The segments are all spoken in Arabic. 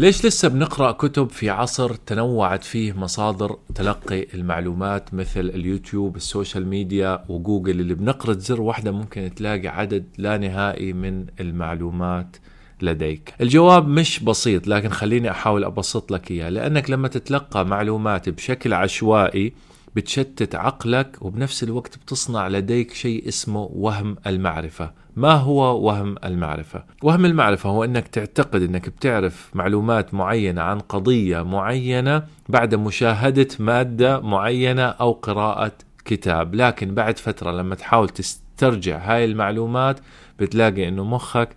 ليش لسه بنقرأ كتب في عصر تنوعت فيه مصادر تلقي المعلومات مثل اليوتيوب ال social media وجوجل؟ اللي بنقرة زر واحدة ممكن تلاقي عدد لا نهائي من المعلومات لديك. الجواب مش بسيط لكن خليني أحاول أبسط لك إياه. لأنك لما تتلقى معلومات بشكل عشوائي بتشتت عقلك وبنفس الوقت بتصنع لديك شيء اسمه وهم المعرفة ما هو وهم المعرفة؟ وهم المعرفة هو أنك تعتقد أنك بتعرف معلومات معينة عن قضية معينة بعد مشاهدة مادة معينة أو قراءة كتاب لكن بعد فترة لما تحاول تسترجع هاي المعلومات بتلاقي أنه مخك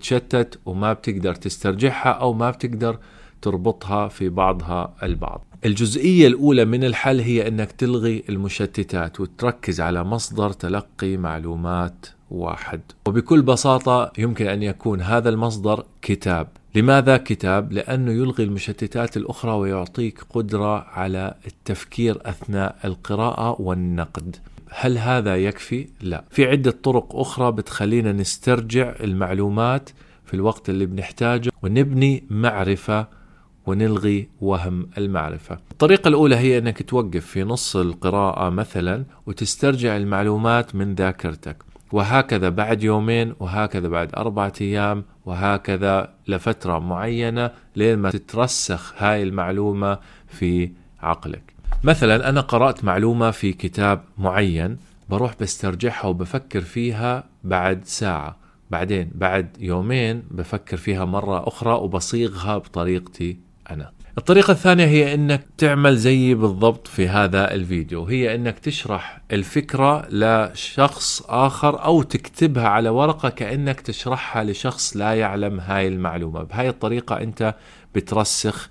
تشتت وما بتقدر تسترجعها أو ما بتقدر تربطها في بعضها البعض. الجزئية الأولى من الحل هي أنك تلغي المشتتات وتركز على مصدر تلقي معلومات واحد. وبكل بساطة يمكن أن يكون هذا المصدر كتاب. لماذا كتاب؟ لأنه يلغي المشتتات الأخرى ويعطيك قدرة على التفكير أثناء القراءة والنقد. هل هذا يكفي؟ لا. في عدة طرق أخرى بتخلينا نسترجع المعلومات في الوقت اللي بنحتاجه ونبني معرفة ونلغي وهم المعرفة. الطريقة الأولى هي أنك توقف في نص القراءة مثلا وتسترجع المعلومات من ذاكرتك. وهكذا بعد يومين وهكذا بعد أربعة أيام وهكذا لفترة معينة لين ما تترسخ هاي المعلومة في عقلك. مثلا أنا قرأت معلومة في كتاب معين بروح بسترجعها وبفكر فيها بعد ساعة. بعدين بعد يومين بفكر فيها مرة أخرى وبصيغها بطريقتي أنا. الطريقة الثانية هي أنك تعمل زي بالضبط في هذا الفيديو. هي أنك تشرح الفكرة لشخص آخر أو تكتبها على ورقة كأنك تشرحها لشخص لا يعلم هاي المعلومة. بهاي الطريقة أنت بترسخ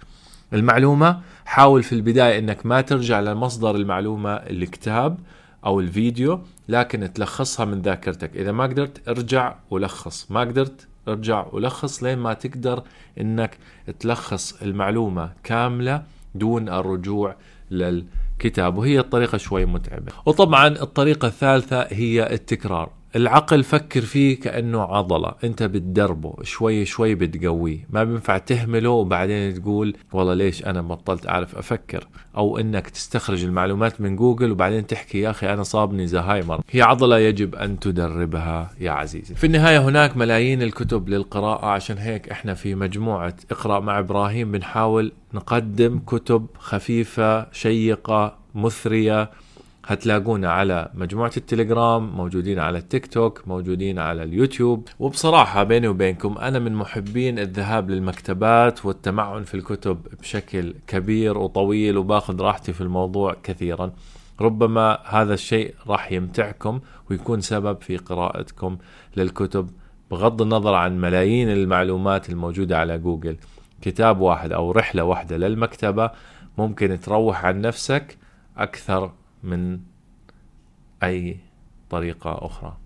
المعلومة. حاول في البداية أنك ما ترجع لمصدر المعلومة الكتاب أو الفيديو لكن تلخصها من ذاكرتك. إذا ما قدرت ارجع ولخص. ما قدرت ارجع ولخص لين ما تقدر إنك تلخص المعلومة كاملة دون الرجوع للكتاب. وهي الطريقة شوي متعبة. وطبعا الطريقة الثالثة هي التكرار. العقل فكر فيه كأنه عضلة. أنت بتدربه شوي شوي بتقويه. ما بينفع تهمله وبعدين تقول والله ليش أنا بطلت أعرف أفكر؟ أو إنك تستخرج المعلومات من جوجل وبعدين تحكي يا أخي أنا صابني زهايمر. هي عضلة يجب أن تدربها يا عزيزي. في النهاية هناك ملايين الكتب للقراءة عشان هيك إحنا في مجموعة اقرأ مع إبراهيم بنحاول نقدم كتب خفيفة شيقة مثرية. هتلاقونا على مجموعة التليجرام موجودين على التيك توك موجودين على اليوتيوب. وبصراحة بيني وبينكم أنا من محبين الذهاب للمكتبات والتمعن في الكتب بشكل كبير وطويل وباخذ راحتي في الموضوع كثيرا. ربما هذا الشيء راح يمتعكم ويكون سبب في قراءتكم للكتب بغض النظر عن ملايين المعلومات الموجودة على جوجل. كتاب واحد أو رحلة واحدة للمكتبة ممكن تروح عن نفسك أكثر من أي طريقة أخرى.